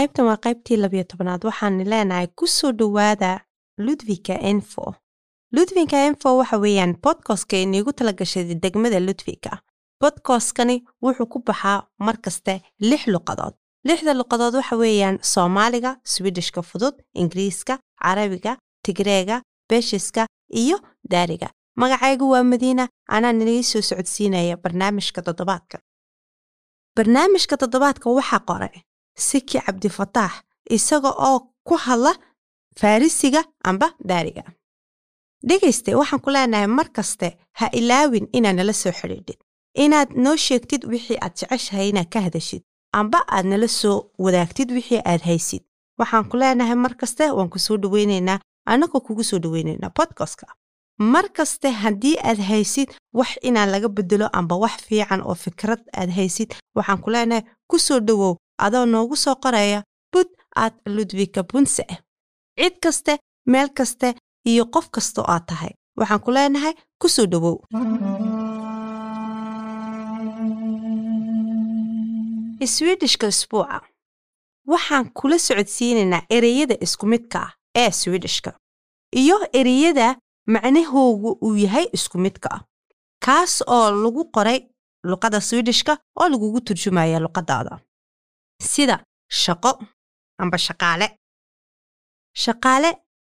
qaybtan waa qaybtii labiyo tobanaad waxaan leenahay ku soo dhowaada ludwika info ludwika info waxa weeyaan bodkastka iniigu tala gashay degmada ludwika. Bodkastkani wuxuu ku baxaa mar kaste lix luqadood. Lixda luqadood waxa weeyaan soomaaliga swidishka fudud ingiriiska carabiga tigreega beeshiska iyo daariga. Magacaygu waa madiina anaa nilii soo socodsiinaya barnaamijka toddobaadka. Barnaamijka toddobaadka waxaa qoray siki cabdifataax isaga oo ku hadla farrisiga amba daariga. Dhegayste waxaan ku leenahay mar kaste ha ilaawin inaad nala soo xidhiidhid inaad noo sheegtid wixii aad jeceshahay inaad ka hadashid amba aad nala soo wadaagtid wixii aad haysid. Waxaan ku leenahay mar kaste waan ku soo dhoweynaynaa annagoo kugu soo dhoweynaynaa bodkastka mar kaste haddii aad haysid wax inaan laga bedelo amba wax fiican oo fikrad aad haysid waxaan ku leenahay ku soo dhowow adoo noogu soo qoraya bud aad ludwika bunse. Cid kaste meel kaste iyo qof kastoo aad tahay. Waxaan ku leenahay ku soo dhowow swidishka isbuuca waxaan kula socodsiinaynaa ereyada isku midka ah ee swidishka iyo ereyada macnahoogu uu yahay isku midka ah kaas oo lagu qoray luqadda swidishka oo lagugu turjumaya luqaddaada sida shaqo amba shaqaale. Shaqaale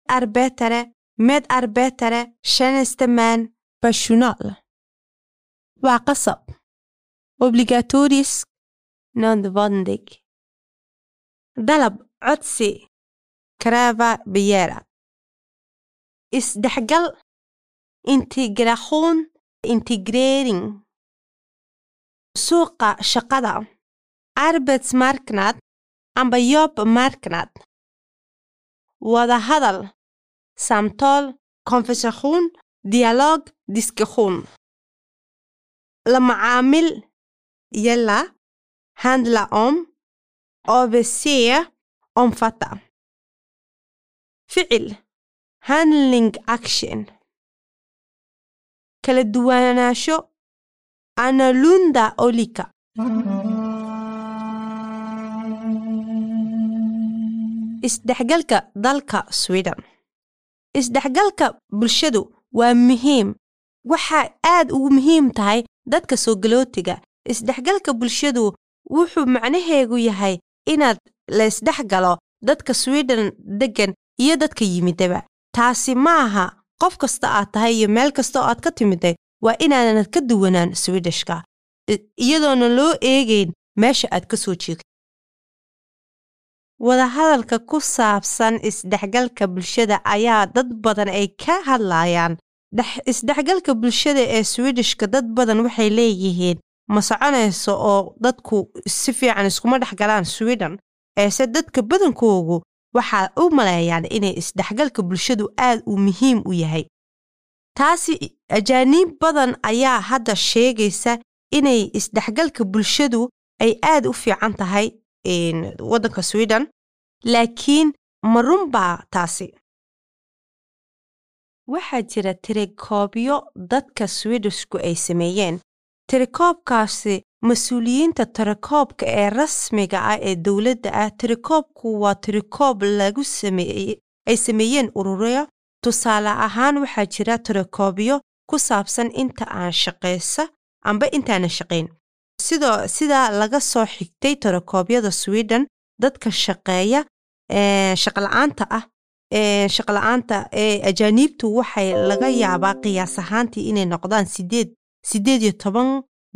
arbetare med arbetare tjänsteman personal waa qasab obligatorisk nodvandig dalab codsi karaava begära isdhexgal integration integrering suuqa shaqada arbetsmarknad amba jobbmarknad wada hadal samtal konversation dialog diskussion la macaamil yalla handla om overse omfatta ficil handling action. Kala duwanaansho analunda olika isdhexgalka dalka sweden. Isdhexgalka bulshadu waa muhiim. Waxaa aad ugu muhiim tahay dadka soo galootiga isdhexgalka bulshadu wuxuu macnaheegu yahay inaad la isdhexgalo dadka sweden deggan iyo dadka yimidaba. Taasi ma aha qof kasta aad tahay iyo meel kasta oo aad ka timiday waa inaanad ka duwanaan swidishka iyadoona loo eegayn meesha aad ka soo jeegto wadahadalka ku saabsan isdhexgalka bulshada ayaa dad badan ay ka hadlayaan. Isdhexgalka bulshada ee swidishka dad badan waxay leeyihiin ma soconayso oo dadku si fiican iskuma dhex galaan sweden. Eese dadka badankoogu waxaa u maleeyaan inay isdhexgalka bulshadu aad u muhiim u yahay. Taasi ajaaniib badan ayaa hadda sheegaysa inay isdhexgalka bulshadu ay aad u fiican tahay waddanka sweden laakiin ma runbaa taasi waxaa jira tirikoobyo dadka swidishku ay sameeyeen tirikoobkaasi mas'uuliyiinta tirikoobka ee rasmiga ah ee dowladda ah tirikoobku waa tirikoob lagu sameeyey ay sameeyeen ururyo tusaale ahaan waxaa jira tirikoobyo ku saabsan inta aan shaqaysa amba intaanan shaqayn sidoo sidaa laga soo xigtay tirikoobyada sweden dadka shaqeeya shaqla-aanta ah shaqla-aanta ee ajaaniibtu waxay laga yaabaa qiyaas ahaantii inay noqdaan sideed siddeed iyo toban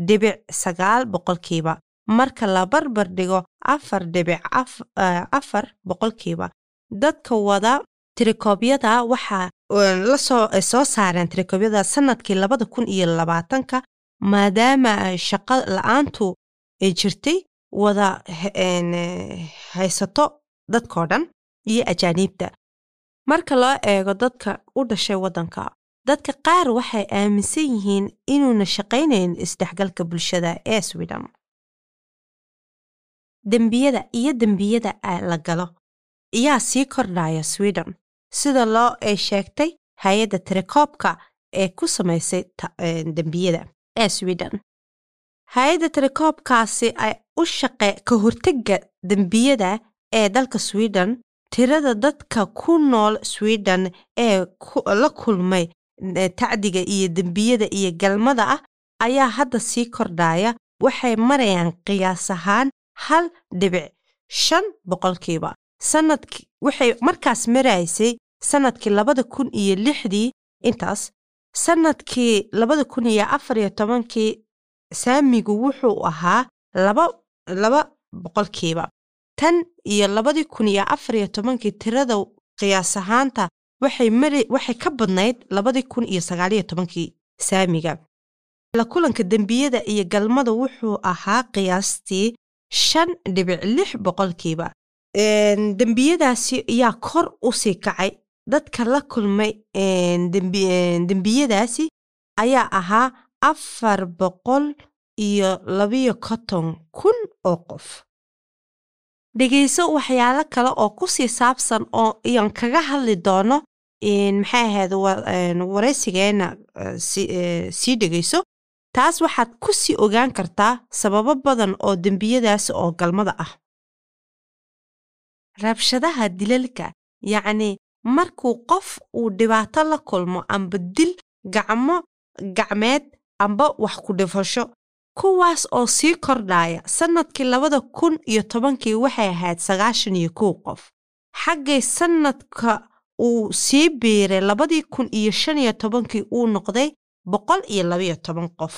dhibic sagaal boqolkiiba marka la barbar dhigo afar dhibic afar boqolkiiba dadka wada tirikoobyada waxaa la soo soo saareen tirikoobyada sannadkii labada kun iyo labaatanka maadaama shaqo la'aantu ay jirtay wada haysato dadkoo dhan iyo ajaaniibta marka loo eego dadka u dhashay waddanka dadka qaar waxay aaminsan yihiin inuuna shaqaynayn isdhexgalka bulshada ee sweden. Dembiyada iyo dembiyada la galo ayaa sii kordhaya sweden sida loo ay sheegtay hay'adda tirikoobka ee ku samaysay dembiyada ee sweden. Hay'adda tirikoobkaasi ay u shaqe ka hortega dembiyada ee dalka sweden tirada dadka ku nool sweden ee la kulmay tacdiga iyo dembiyada iyo galmada ah ayaa hadda sii kordhaya waxay marayaan qiyaas ahaan hal dhibic shan boqolkiiba. Sanadki waxay markaas maraysay sannadkii labada kun iyo lixdii intaas sannadkii labada kun iyo afar iyo tobankii saamigu wuxuu ahaa laba laba boqolkiiba. Tan iyo labadii kun iyo afar iyo tobankii tirada qiyaas ahaanta waxay mari waxay ka badnayd labadii kun iyo sagaaliyo tobankii saamiga. La kulanka dembiyada iyo galmada wuxuu ahaa qiyaastii shan dhibic lix boqolkiiba. Dembiyadaasi ayaa kor u sii kacay dadka la kulmay dembiyadaasi ayaa ahaa afar boqol iyo labiyo konton kun oo qof. Dhegayso waxyaalo kale oo ku sii saabsan oo iyan kaga hadli doono maxay ahayd waraysigeena sii dhegayso taas waxaad ku sii ogaan kartaa sababo badan oo dembiyadaasi oo galmada ah. Rabshadaha dilalka yacni markuu qof uu dhibaato la kulmo amba dil gacmo gacmeed amba wax ku dhifasho kuwaas oo sii kordhaya sannadkii labada kun iyo tobankii waxay ahayd sagaashan iyo kow qof. Xaggay sannadka uu sii biiray labadii kun iyo shan iyo tobankii uu noqday boqol iyo labayo toban qof.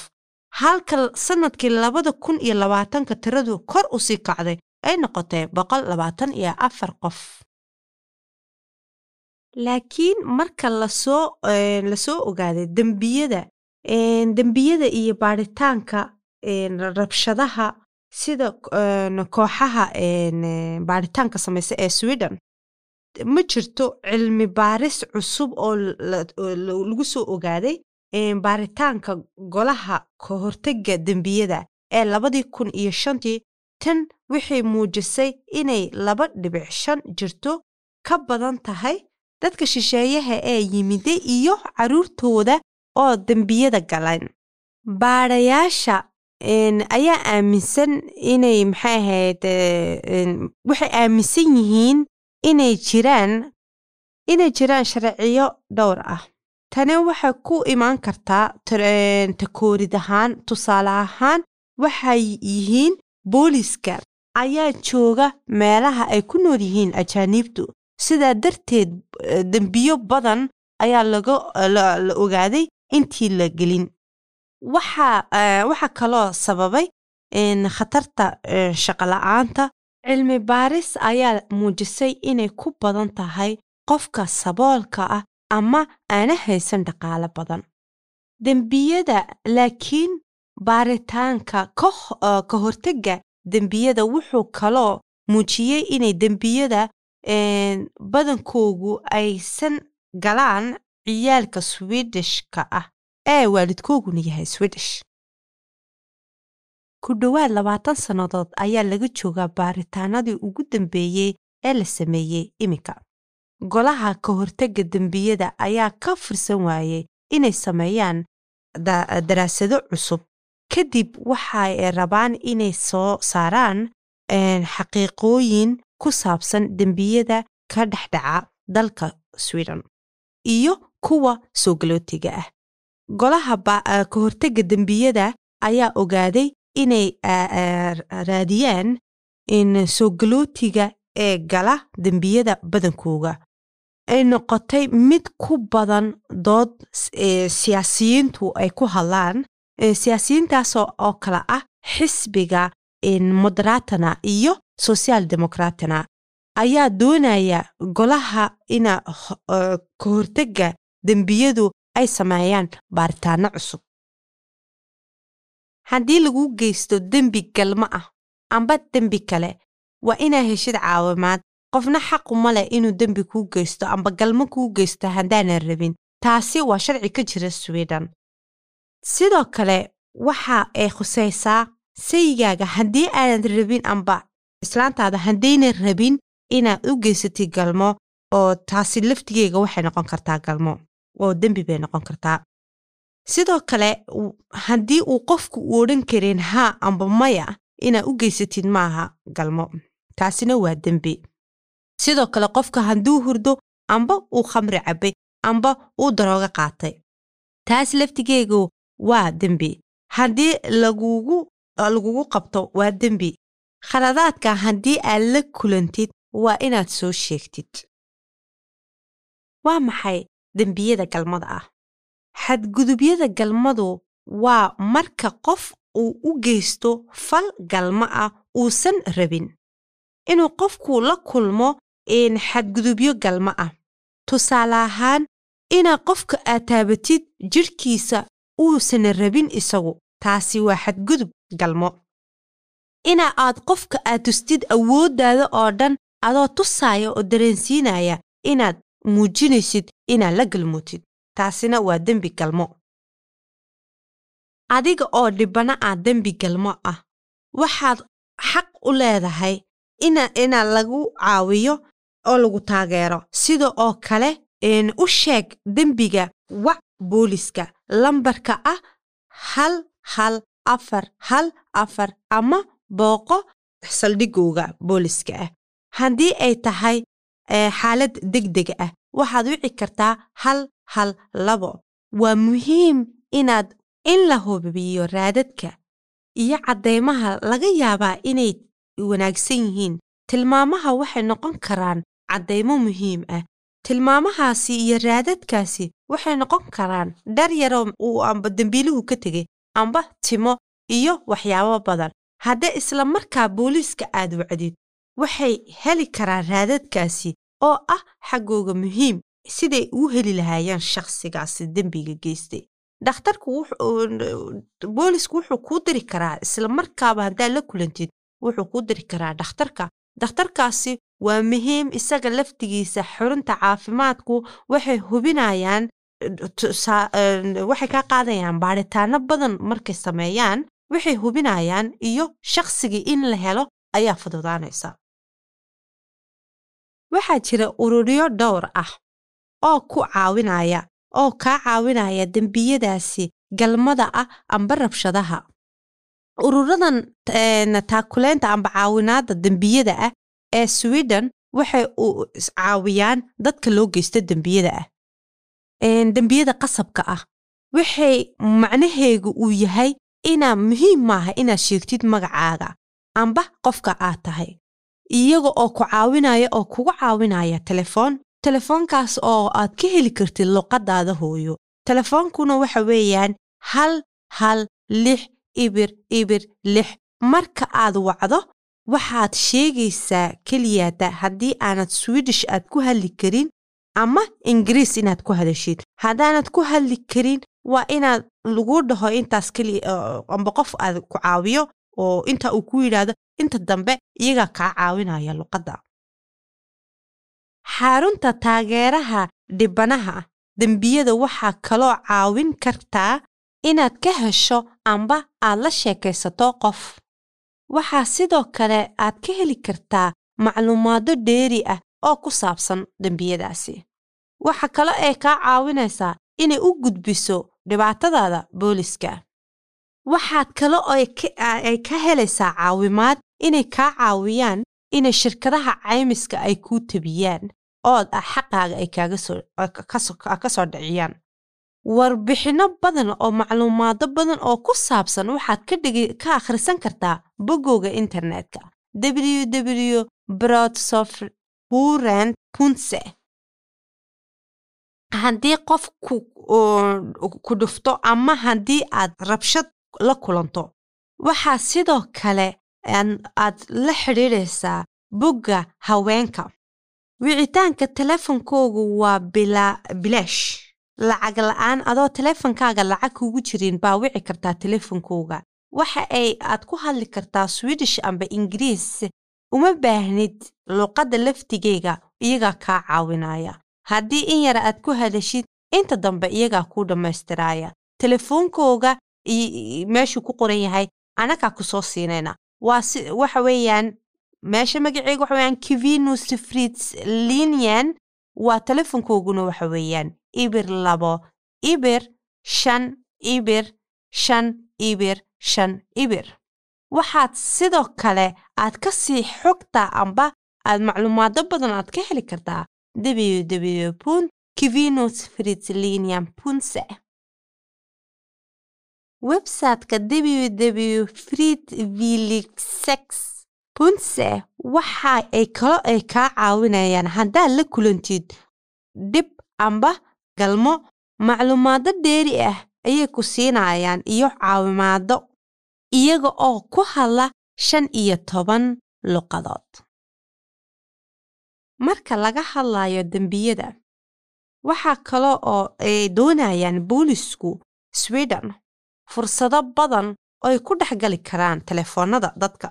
Halka sannadkii labada kun iyo labaatanka tiradu kor u sii kacday ay noqotay boqol labaatan iyo afar qof laakiin marka la soo la soo ogaaday dembiyada dembiyada iyo baadhitaanka rabshadaha sida kooxaha baadhitaanka samaysa ee sweden ma jirto cilmi baaris cusub oo lagu soo ogaaday baaritaanka golaha ka hortega dembiyada ee labadii kun iyo shantii. Tan waxay muujisay inay laba dhibic shan jirto ka badan tahay dadka shisheeyaha ee yimiday iyo carruurtooda oo dembiyada galan baadhayaasha ayaa aaminsan inay maxay ahayd waxay aaminsan yihiin inay jiraan inay jiraan sharciyo dhowr ah. Tani waxay ku imaan kartaa takoorid ahaan tusaale ahaan waxay yihiin booliska ayaa jooga meelaha ay ku nool yihiin ajaaniibtu sidaa darteed dembiyo badan ayaa laga la ogaaday intii la gelin. Waxaa kaloo sababay khatarta shaqola'aanta cilmi baaris ayaa muujisay inay ku badan tahay qofka saboolka ah ama aana haysan dhaqaalo badan. Dembiyada laakiin baaritaanka ka hortega dembiyada wuxuu kaloo muujiyey inay dembiyada badankoogu aysan galaan ciyaalka swidishka ah ee waalidkooguna yahay swidish ku dhowaad labaatan sannadood ayaa laga joogaa baaritaanadii ugu dambeeyey ee la sameeyey iminka. Golaha ka hortega dembiyada ayaa ka fursan waayey inay sameeyaan daraasado cusub. Kadib waxay rabaan inay soo saaraan xaqiiqooyin ku saabsan dembiyada ka dhexdhaca dalka sweden iyo kuwa soo galootiga ah. Golaha ka hortega dembiyada ayaa ogaaday inay raadiyaan soo galootiga ee gala dembiyada badankooga ay noqotay mid ku badan dood siyaasiyiintu ay ku hadlaan siyaasiyiintaas oo kale ah xisbiga moderatana iyo social democratana ayaa doonaya golaha ina ka hortega dembiyadu ay sameeyaan baaritaano cusub. Haddii lagu geysto dembi galmo ah amba dembi kale waa inaa heshid caawimaad. Qofna xaquma leh inuu dembi kuu geysto amba galmo kuu geysto haddaanan rabin. Taasi waa sharci ka jira sweden. Sidoo kale waxa ay khusaysaa sayigaaga haddii aanad rabin amba islaantaada haddaynan rabin inaad u geysatid galmo oo taasi laftigeega waxay noqon kartaa galmo oo dembi bay noqon kartaa. Sidoo kale haddii uu qofku u odhan karin haa amba maya inaad u geysatid maaha galmo. Taasina waa dembi. Sidoo kale qofka hadduu hurdo amba uu khamri cabbay amba uu darooga qaatay. Taas laftigeegu waa dembi. Haddii lagugu lagugu qabto waa dembi. Khaladaadka haddii aad la kulantid waa inaad soo sheegtid. Waa maxay dembiyada galmada ah? Xadgudubyada galmadu waa marka qof uu u geysto fal galmo ah uusan rabin. Inuu qofku la kulmo xadgudubyo galmo ah. Tusaale ahaan inaad qofka aad taabatid jidhkiisa uusan rabin isagu taasi waa xadgudub galmo. Ina aad qofka aad tustid awooddaada oo dhan adoo tusaaya oo dareensiinaya inaad muujinaysid inaad la galmootid. Taasina waa dembi galmo. Adiga oo dhibana ah dembi galmo ah. Waxaad xaq u leedahay ina lagu caawiyo oo lagu taageero. Sida oo kale u sheeg dembiga wac booliska lambarka ah hal hal afar hal afar ama booqo saldhigowga booliska ah. Haddii ay tahay xaalad degdeg ah waxaad wici kartaa hal hal labo. Waa muhiim inaad in la hubiyo raadadka iyo caddaymaha laga yaabaa inay wanaagsan yihiin. Tilmaamaha waxay noqon karaan caddaymo muhiim ah. Tilmaamahaasi iyo raadadkaasi waxay noqon karaan dhar yaroo uu amba dembiiluhu ka tegay amba timo iyo waxyaabo badan. Haddee isla markaa booliiska aad wacdid waxay heli karaan raadadkaasi oo ah xaggooga muhiim siday uu heli lahaayeen shakhsigaasi dembiga geystay. Dhakhtarku boolisku wuxuu kuu diri karaa isla markaaba haddaad la kulantid wuxuu kuu diri karaa dhakhtarka. Dhakhtarkaasi waa muhiim isaga laftigiisa xurunta caafimaadku waxay hubinayaan waxay kaa qaadayaan baadhitaano badan markay sameeyaan waxay hubinayaan iyo shakhsigii in la helo ayaa fududaanaysa. Waxaa jira ururyo dhowr ah oo ku caawinaya oo kaa caawinaya dembiyadaasi galmada ah amba rabshadaha. Ururadan taakuleynta amba caawinaadda dembiyada ah ee sweden waxay caawiyaan dadka loo geysto dembiyada ah dembiyada qasabka ah. Waxay macnaheegu uu yahay inaa muhiim maaha inaad sheegtid magacaaga. Amba qofka aad tahay. Iyaga oo ku caawinaya oo kugu caawinaya telefoon. Telefoonkaas oo aad ka heli kartid luqaddaada hooyo. Telefoonkuna waxa weeyaan hal hal lix ibir ibir lix. Marka aad wacdo waxaad sheegaysaa keliyaata haddii aanad swidish aad ku hadli karin ama ingiriis inaad ku hadashid. Haddaanad ku hadli karin waa inaad lagu dhaho intaas keliya amba qof aad ku caawiyo oo inta uu ku yidhaahdo inta dambe iyagaa kaa caawinaya luqadda. Xarunta taageeraha dhibanaha dembiyada waxaa kaloo caawin kartaa inaad ka hesho amba aad la sheekaysato qof. Waxaa sidoo kale aad ka heli kartaa macluumaado dheeri ah oo ku saabsan dembiyadaasi waxa kale ay kaa caawinaysaa inay u gudbiso dhibaatadaada booliska. Waxaad kale oo ay ka helaysaa caawimaad inay kaa caawiyaan inay shirkadaha caymiska ay kuu tabiyaan ood ah xaqaaga ay ka soo dhiciyaan. Warbixinno badan oo macluumaado badan oo ku saabsan waxaad ka akhrisan kartaa boggooga internetka www brodsofhuren punse haddii qof ku dhufto ama haddii aad rabshad la kulanto waxaa sidoo kale aad la xidhiidhaysaa bogga haweenka. Wicitaanka teleefonkoogu waa bilaash. Lacag la'aan adoo teleefonkaaga lacag kugu jirin baa wici kartaa teleefonkooga waxa ay aad ku hadli kartaa swidish amba ingiriis. Uma baahnid luuqadda laftigeyga iyagaa kaa caawinaya haddii in yara aad ku hadashid inta dambe iyagaa kuu dhammaystiraaya. Telefoonkooga meeshuu ku qoran yahay anagaa ku soo siinayna. Waa si waxa weeyaan meesha magaceega waxa weeyaan kivinus linian waa telefonkooguna waxa weeyaan ibir labo ibir shan ibir shan ibir shan ibir. Waxaad sidoo kale aad ka sii xogtaa amba aad macluumaado badan aad ka heli kartaa www kivinusfritzlinjan.se websiteka www friedvilligsex.se waxa ay kalo ay kaa caawinayaan haddaad la kulantid dhib amba galmo macluumaado dheeri ah ayay ku siinayaan iyo caawimaado iyaga oo ku hadla shan iyo toban luqadood marka laga hadlayo dembiyada waxaa kale oo ay doonayaan boolisku sweden fursado badan oo ay ku dhex gali karaan telefoonnada dadka.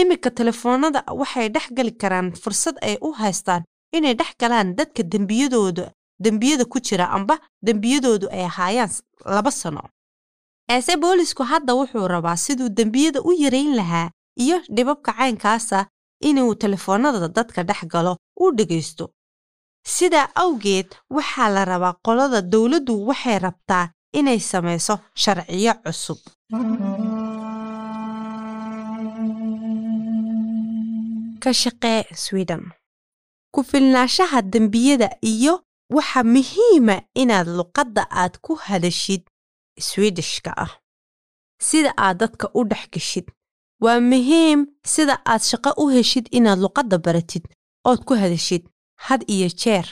Iminka telefoonnada waxay dhex gali karaan fursad ay u haystaan inay dhex galaan dadka dembiyadooda dembiyada ku jira amba dembiyadoodu ay ahaayaan laba sano. Eese boolisku hadda wuxuu rabaa siduu dembiyada u yarayn lahaa iyo dhibabka caynkaasa inuu telefoonnada dadka dhex galo u dhegaysto sidaa awgeed waxaa la rabaa qolada dowladdu waxay rabtaa inay samayso sharciyo cusub. Ka shaqee sweden. Ku filnaanshaha dembiyada iyo waxa muhiima inaad luqadda aad ku hadashid swedishka ah. Sida aad dadka u dhex geshid. Waa muhiim sida aad shaqo u heshid inaad luqadda baratid ood ku hadashid had iyo jeer.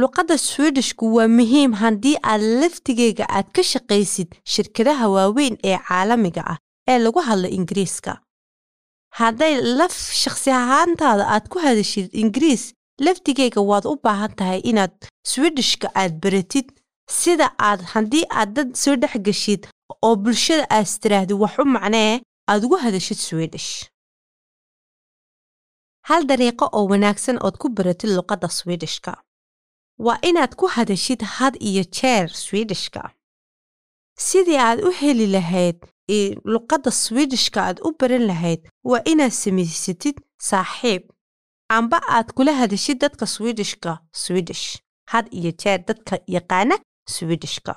Luqadda swedishku waa muhiim haddii aad laftigeyga aad ka shaqaysid shirkadaha waaweyn ee caalamiga ah ee lagu hadlo ingiriiska. Hadday laf shakhsi ahaantaada aad ku hadashid ingiriis laftigeyga waad u baahan tahay inaad swedishka aad baratid. Sida aad haddii aad dad soo dhex geshid oo bulshada aad istiraahdi wax u macnee aad ugu hadashid swedish hal dariiqo oo wanaagsan ood ku baratid luqadda swedishka? Waa inaad ku hadashid had iyo jeer swedishka. Sidii aad u heli lahayd luqadda swedishka aad u baran lahayd waa inaad samaysatid saaxiib. Amba aad kula hadashid dadka swedishka swedish had iyo jeer dadka yaqaana swedishka.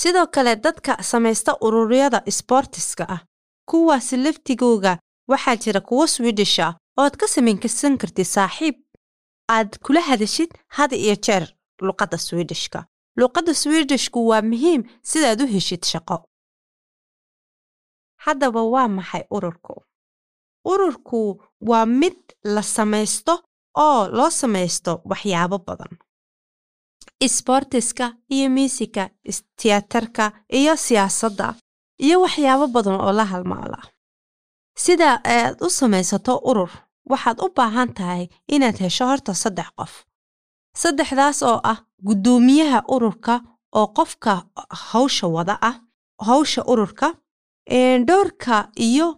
Sidoo kale dadka samaysta ururyada sbortiska ah kuwaasi laftigooga waxaa jira kuwo swedish ah ooad ka samaynkasan kartid saaxiib. Aad kula hadashid had iyo jeer luqadda swedishka. Luqadda swedishku waa muhiim sidaad u heshid shaqo. Haddaba waa maxay ururku? Ururku waa mid la samaysto oo loo samaysto waxyaabo badan. Isboortiska iyo miisika tiyaatarka iyo siyaasadda iyo waxyaabo badan oo la halmaala sida aad u samaysato urur waxaad u baahan tahay inaad hesho horta saddex qof. Saddexdaas oo ah guddoomiyaha ururka oo qofka hawsha wada ah hawsha ururka dhowrka iyo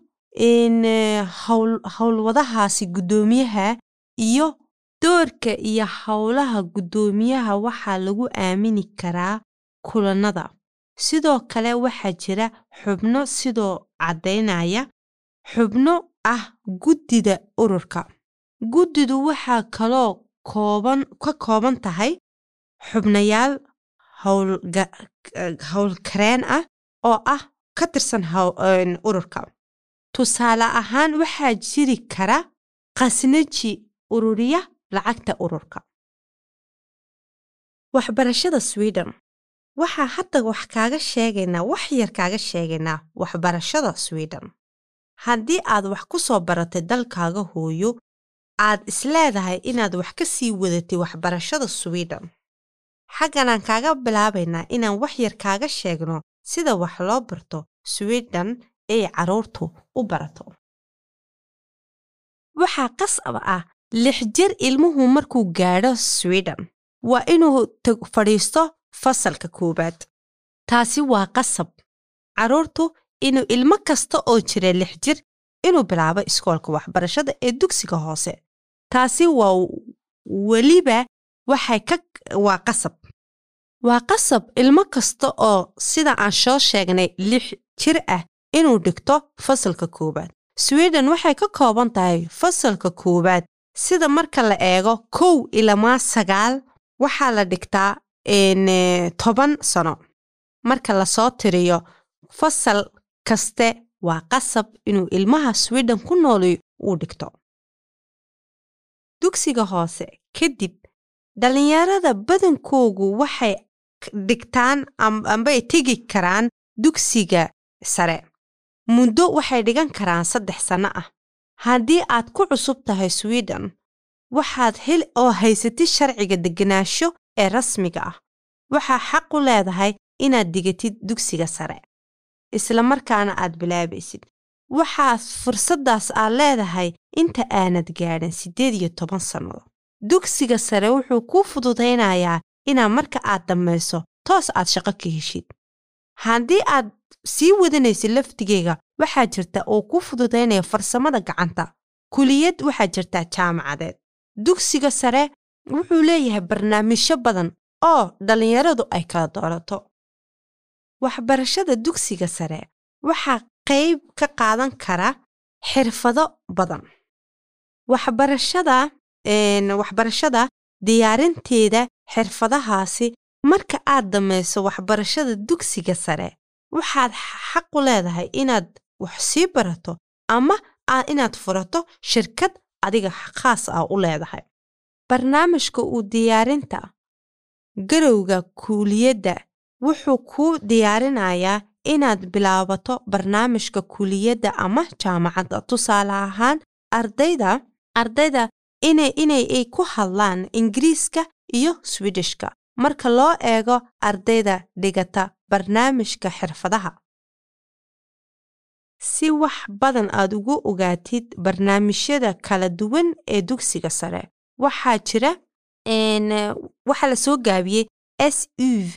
howlwadahaasi guddoomiyaha iyo doorka iyo howlaha guddoomiyaha waxaa lagu aamini karaa kulannada. Sidoo kale waxaa jira xubno sidoo caddaynaya xubno ah guddida ururka. Guddidu waxaa kaloo kooban ka kooban tahay xubnayaal howlkareen ah oo ah ka tirsan ururka. Tusaale ahaan waxaa jiri kara khasnaji ururiya lacagta ururka. Waxbarashada sweden. Waxaa hadda wax kaaga sheegaynaa wax yar kaaga sheegaynaa waxbarashada sweden haddii aad wax ku soo baratay dalkaaga hooyo aad isleedahay inaad wax ka sii wadatay waxbarashada sweden. Xagganaan kaaga bilaabaynaa inaan wax yar kaaga sheegno sida wax loo barto sweden ay carruurtu u barato. Waxaa qasab ah lix jir ilmuhu markuu gaadho sweden waa inuu fadhiisto fasalka koowaad. Taasi waa qasab. Carruurtu inuu ilmo kasta oo jira lix jir inuu bilaabo iskoolka waxbarashada ee dugsiga hoose. Taasi waa weliba waxay ka waa qasab. Waa qasab ilmo kasta oo sida aan soo sheegnay lix jir ah inuu dhigto fasalka koowaad. Sweden waxay ka kooban tahay fasalka koowaad sida marka la eego kow ilamaa sagaal waxaa la dhigtaa toban sano. Marka la soo tiriyo fasal kaste waa qasab inuu ilmaha sweden ku nooli uu dhigto. Dugsiga hoose kadib dhallinyarada badankoogu waxay dhigtaan ambay tegi karaan dugsiga sare. Muddo waxay dhigan karaan saddex sanno ah. Haddii aad ku cusub tahay swiden waxaad hel oo haysatid sharciga deganaansho ee rasmiga ah. Waxaa xaq u leedahay inaad digatid dugsiga sare isla markaana aad bilaabaysid. Waxaad fursaddaas aad leedahay inta aanad gaadhin siddeed iyo toban sannadood. Dugsiga sare wuxuu kuu fududaynayaa inaad marka aad dhammayso toos aad shaqo ka heshid. Haddii aad sii wadanaysid laftigeyga waxaa jirta oo kuu fududaynaya farsamada gacanta. Kuliyad waxaa jirtaa jaamacadeed. Dugsiga sare wuxuu leeyahay barnaamijyo badan oo dhallinyaradu ay kala doorato waxbarashada dugsiga sare waxaa qayb ka qaadan kara xirfado badan. Waxbarashada waxbarashada diyaarinteeda xirfadahaasi marka aad dhammayso waxbarashada dugsiga sare waxaad xaq u leedahay inaad wax sii barato ama inaad furato shirkad adiga khaas ah u leedahay. Barnaamijka uu diyaarinta garowga kuuliyadda wuxuu kuu diyaarinayaa inaad bilaabato barnaamijka kuuliyadda ama jaamacadda. Tusaale ahaan ardayda ardayda inay inay ay ku hadlaan ingiriiska iyo swidishka marka loo eego ardayda dhigata barnaamijka xirfadaha si wax badan aad ugu ogaatid barnaamijyada kala duwan ee dugsiga sare. Waxaa jira waxaa la soo gaabiyey s u v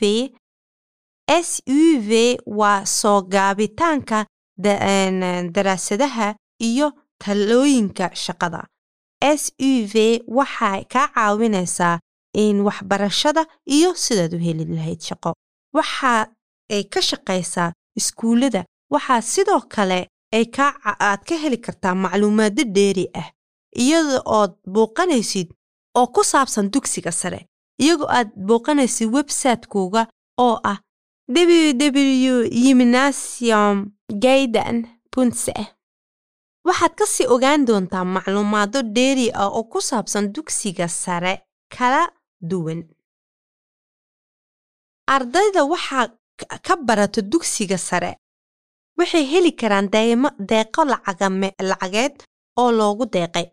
s u v waa soo gaabitaanka daraasadaha iyo talooyinka shaqada. S u v waxay kaa caawinaysaa in waxbarashada iyo sidaad u heli lahayd shaqo. Waxa ay ka shaqaysaa iskuullada. Waxaa sidoo kale ay aad ka heli kartaa macluumaado dheeri ah iyada ood booqanaysid oo ku saabsan dugsiga sare iyagoo aad booqanaysid websaytekooga oo ah ww yiminasium gaydan punse waxaad ka sii ogaan doontaa macluumaado dheeri ah oo ku saabsan dugsiga sare kala duwan. Ardayda waxaa ka barata dugsiga sare. Waxay heli karaan deeqo lacageed oo loogu deeqay.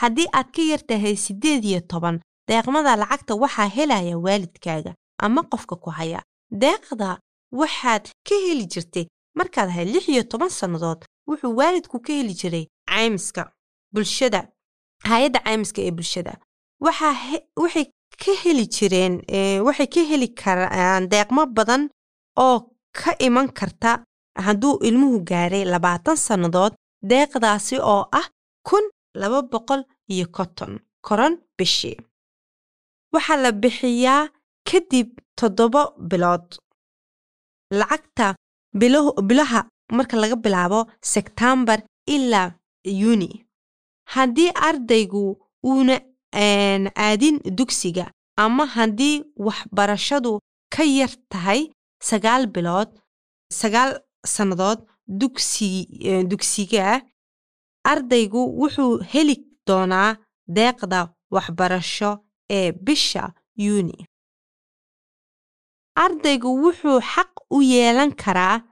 Haddii aad ka yar tahay siddeed iyo toban deeqmada lacagta waxaa helaya waalidkaaga ama qofka ku haya deeqda waxaad ka heli jirtay markaad ahayd lix iyo toban sannadood wuxuu waalidku ka heli jiray caymiska bulshada hay'adda caymiska ee bulshada. Waxay ka heli jireen waxay ka heli karaan deeqmo badan oo ka iman karta hadduu ilmuhu gaaray labaatan sannadood deeqdaasi oo ah kun laba boqol iyo konton koron bishii. Waxaa la bixiyaa kadib toddoba bilood lacagta bilaha marka laga bilaabo sebtembar ilaa yuuni haddii ardaygu uuna aadin dugsiga ama haddii waxbarashadu ka yar tahay sagaal bilood sagaal sannadood dugsiga ardaygu wuxuu heli doonaa deeqda waxbarasho ee bisha yuuni ardaygu wuxuu xaq u yeelan karaa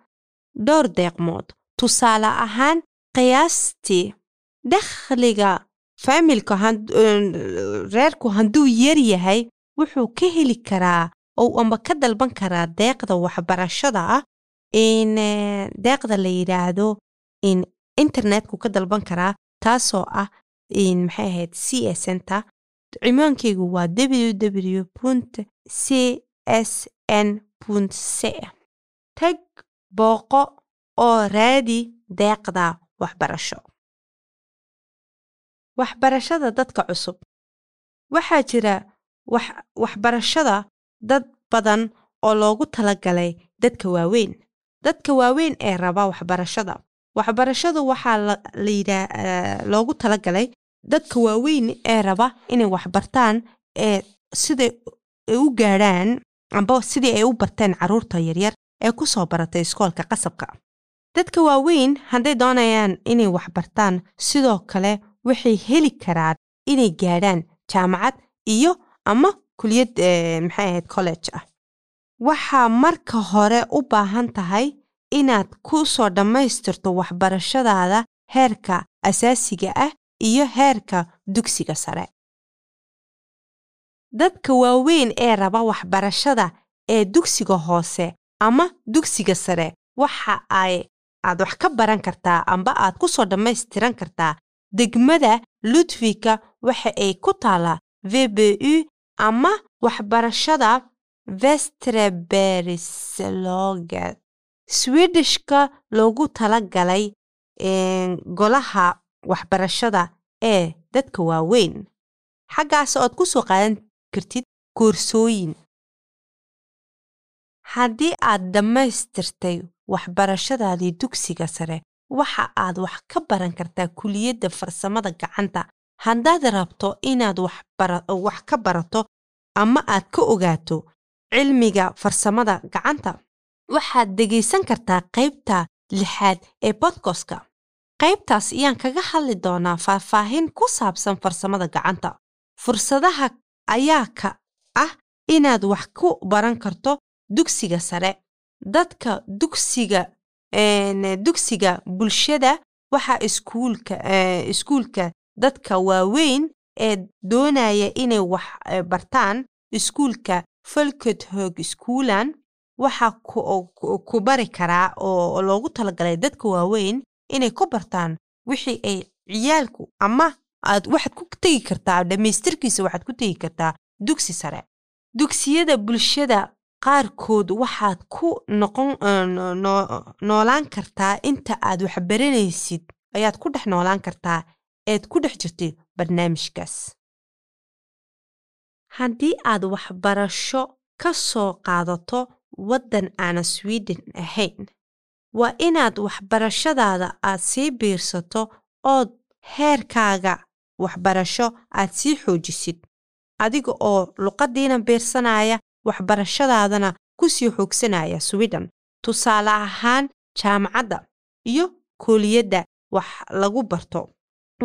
dhowr deeqmood. Tusaale ahaan qiyaastii dakhliga faamilka reerku hadduu yar yahay wuxuu ka heli karaa ou amba ka dalban karaa deeqda waxbarashada ah in deeqda la yidhaahdo in internetku ka dalban karaa taasoo ah maxay ahayd c s center cimaankaygu waa ww punt c s c tag booqo oo raadi deeqda waxbarasho. Waxbarashada dadka cusub. Waxaa jira waxbarashada dad badan oo loogu talagalay dadka waaweyn. Dadka waaweyn ee raba waxbarashada. Waxbarashadu waxaa loogu talagalay dadka waaweyn ee raba inay waxbartaan ee siday u gaadhaan amba sidii ay u barteen carruurta yaryar ee ku soo baratay iskoolka qasabka. Dadka waaweyn hadday doonayaan inay waxbartaan sidoo kale waxay heli karaan inay gaadhaan jaamacad iyo ama kuliyad maxay ahayd college ah. Waxaa marka hore u baahan tahay inaad ku soo dhammaystirto waxbarashadaada heerka asaasiga ah iyo heerka dugsiga sare dadka waaweyn ee raba waxbarashada ee dugsiga hoose ama dugsiga sare waxa ay aad wax ka baran kartaa amba aad ku soo dhammaystiran kartaa. Degmada ludwika waxa ay ku taallaa vbu ama waxbarashada vestreberisloget swidishka loogu tala galay golaha waxbarashada ee dadka waaweyn. Xaggaas ood ku soo qaadan kartid koorsooyin. Haddii aad dhammaystirtay waxbarashadaadii dugsiga sare waxa aad wax ka baran kartaa kuliyadda farsamada gacanta. Haddaad rabto inaad wax ka barato ama aad ka ogaato cilmiga farsamada gacanta waxaad dhegaysan kartaa qaybta lixaad ee bodkoska qaybtaas ayaan kaga hadli doonaa faahfaahin ku saabsan farsamada gacanta. Fursadaha ayaa ka ah inaad wax ku baran karto dugsiga sare. Dadka dugsiga dugsiga bulshada waxaa iskuulka iskuulka dadka waaweyn ee doonaya inay wax bartaan iskuulka folkethog schoolan waxaa ku bari karaa oo loogu talagalay dadka waaweyn inay ku bartaan wixii ay ciyaalku ama aad waxaad ku tegi kartaa dhammaystirkiisa waxaad ku tegi kartaa dugsi sare. Dugsiyada bulshada qaarkood waxaad ku noqon noolaan kartaa inta aad waxbaranaysid ayaad ku dhex noolaan kartaa eed ku dhex jirtay barnaamijkaas. Haddii aad waxbarasho ka soo qaadato waddan aana swiden ahayn waa inaad waxbarashadaada aad sii biirsato ood heerkaaga waxbarasho aad sii xoojisid. Adiga oo luqaddiina biirsanaya waxbarashadaadana ku sii xoogsanaya swiden tusaale ahaan jaamacadda iyo kooliyadda wax lagu barto.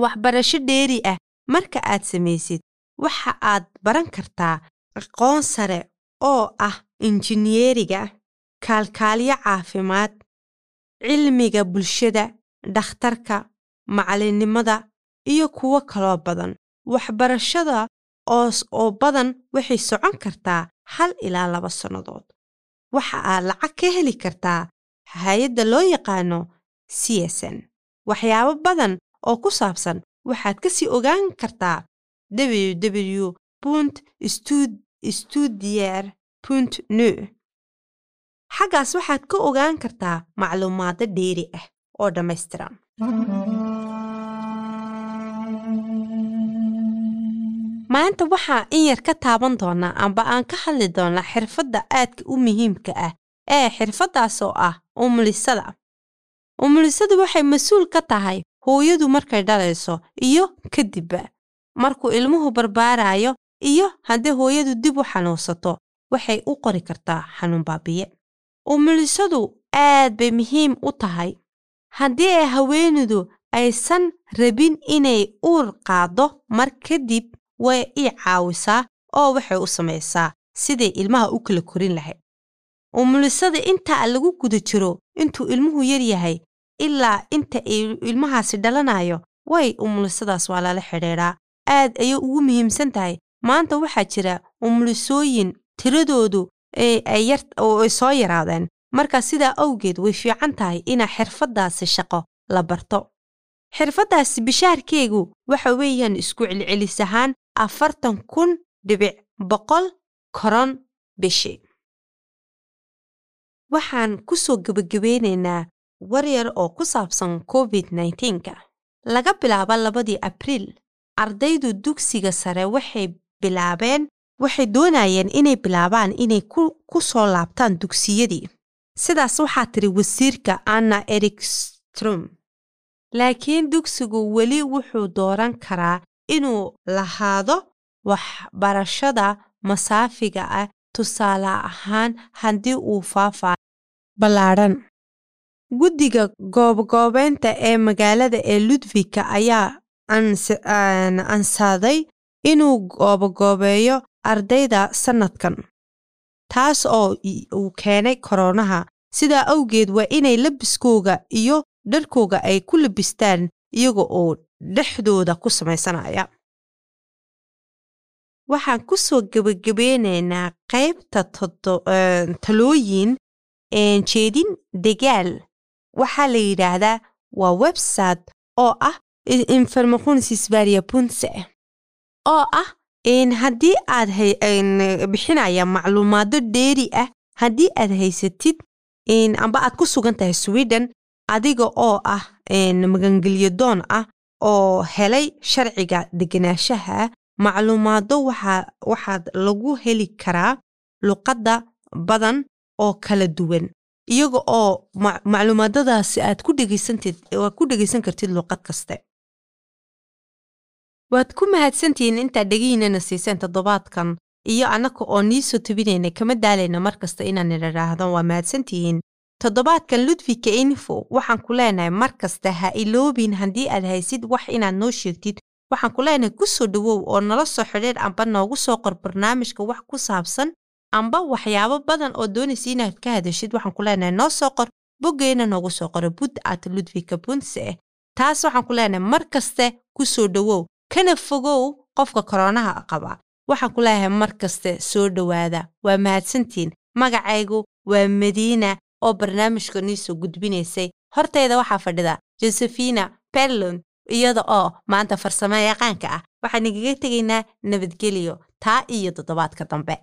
Waxbarasho dheeri ah marka aad samaysid waxa aad baran kartaa aqoon sare oo ah injineeriga kaalkaalyo caafimaad cilmiga bulshada dhakhtarka macallinnimada iyo kuwo kaloo badan. Waxbarashada oos oo badan waxay socon kartaa hal ilaa laba sannadood. Waxa aad lacag ka heli kartaa hay'adda loo yaqaano c s n. Waxyaabo badan oo ku saabsan waxaad ka sii ogaan kartaa ww punt studier punt nu xaggaas waxaad ka ogaan kartaa macluumaado dheeri ah oo dhammaystiran maanta waxaa in yar ka taaban doonaa amba aan ka hadli doonaa xirfadda aadka u muhiimka ah ee xirfaddaasoo ah umulisada. Umulisadu waxay mas'uul ka tahay hooyadu markay dhalayso iyo kadibba. Markuu ilmuhu barbaarayo iyo haddii hooyadu dib u xanuunsato waxay u qori kartaa xanuun baabiye. Umulisadu aad bay muhiim u tahay. Haddii ay haweenaydu aysan rabin inay uur qaaddo mar kadib way ii caawisaa oo waxay u samaysaa siday ilmaha u kala korin lahayd umulisada intaa lagu guda jiro intuu ilmuhu yar yahay ilaa inta ay ilmahaasi dhalanayo way umulisadaas waa lala xidhiidhaa aad ayay ugu muhiimsan tahay. Maanta waxaa jira umulisooyin tiradoodu oo soo yaraadeen. Marka sidaa awgeed way fiican tahay inaa xirfaddaasi shaqo la barto. Xirfaddaasi bishaarkeegu waxa weeyaan isku celcelis ahaan afartan kun dhibic boqol koron bishi waxaan ku soo gebagabeynaynaa war yar oo ku saabsan covid nneteen-ka laga bilaabo labadii abriil ardaydu dugsiga sare waxay bilaabeen waxay doonayeen inay bilaabaan inay ku soo laabtaan dugsiyadii sidaas waxaa tiri wasiirka anna erikstrom laakiin dugsigu weli wuxuu dooran karaa inuu lahaado waxbarashada masaafiga ah. Tusaale ahaan haddii uu faafaayo ballaadhan guddiga goobgoobeynta ee magaalada ee ludwika ayaa ansaaday inuu goobagoobeeyo ardayda sannadkan taas oo uu keenay koronaha sidaa awgeed waa inay labiskooga iyo dharkooga ay ku labistaan iyaga oo dhexdooda ku samaysanaya. Waxaan ku soo gebagabeynaynaa qaybta talooyin jeedin degaal. Waxaa la yidhaahdaa waa website oo ah informationssverige punse oo ah haddii aad bixinaya macluumaado dheeri ah haddii aad haysatid amba aad ku sugan tahay sweden adiga oo ah magangelyo doon ah oo helay sharciga degenaanshaha macluumaado waxaad lagu heli karaa luqadda badan oo kala duwan. Iyaga oo macluumaadadaasi aad ku dhegaysan kartid luqad kaste. Waad ku mahadsantihiin intaad dhegihiinana siiseen toddobaadkan iyo annaka oo nii soo tabinaynay kama daalayna mar kasta inaan idhaahdo waa mahadsantihiin toddobaadkan ludwigka info waxaan ku leenahay mar kasta ha iloobin haddii aad haysid wax inaad noo sheegtid. Waxaan ku leenahay ku soo dhowow oo nala soo xidhiir amba noogu soo qor barnaamijka wax ku saabsan amba waxyaabo badan oo doonaysa inaad ka hadashid. Waxaan ku leenahay noo soo qor boggeena noogu soo qoro bud at ludwigka bunse taas waxaan ku leenahay mar kaste ku soo dhowow kana fogow qofka koronaha qaba. Waxaan ku leeyahay mar kaste soo dhowaada. Waa mahadsantiin magacaygu waa madiina oo barnaamijka nii soo gudbinaysay. Hortayda waxaa fadhida josefina berlon iyada oo maanta farsamo yaqaanka ah. Waxaan igaga tegaynaa nabadgelyo taa iyo toddobaadka dambe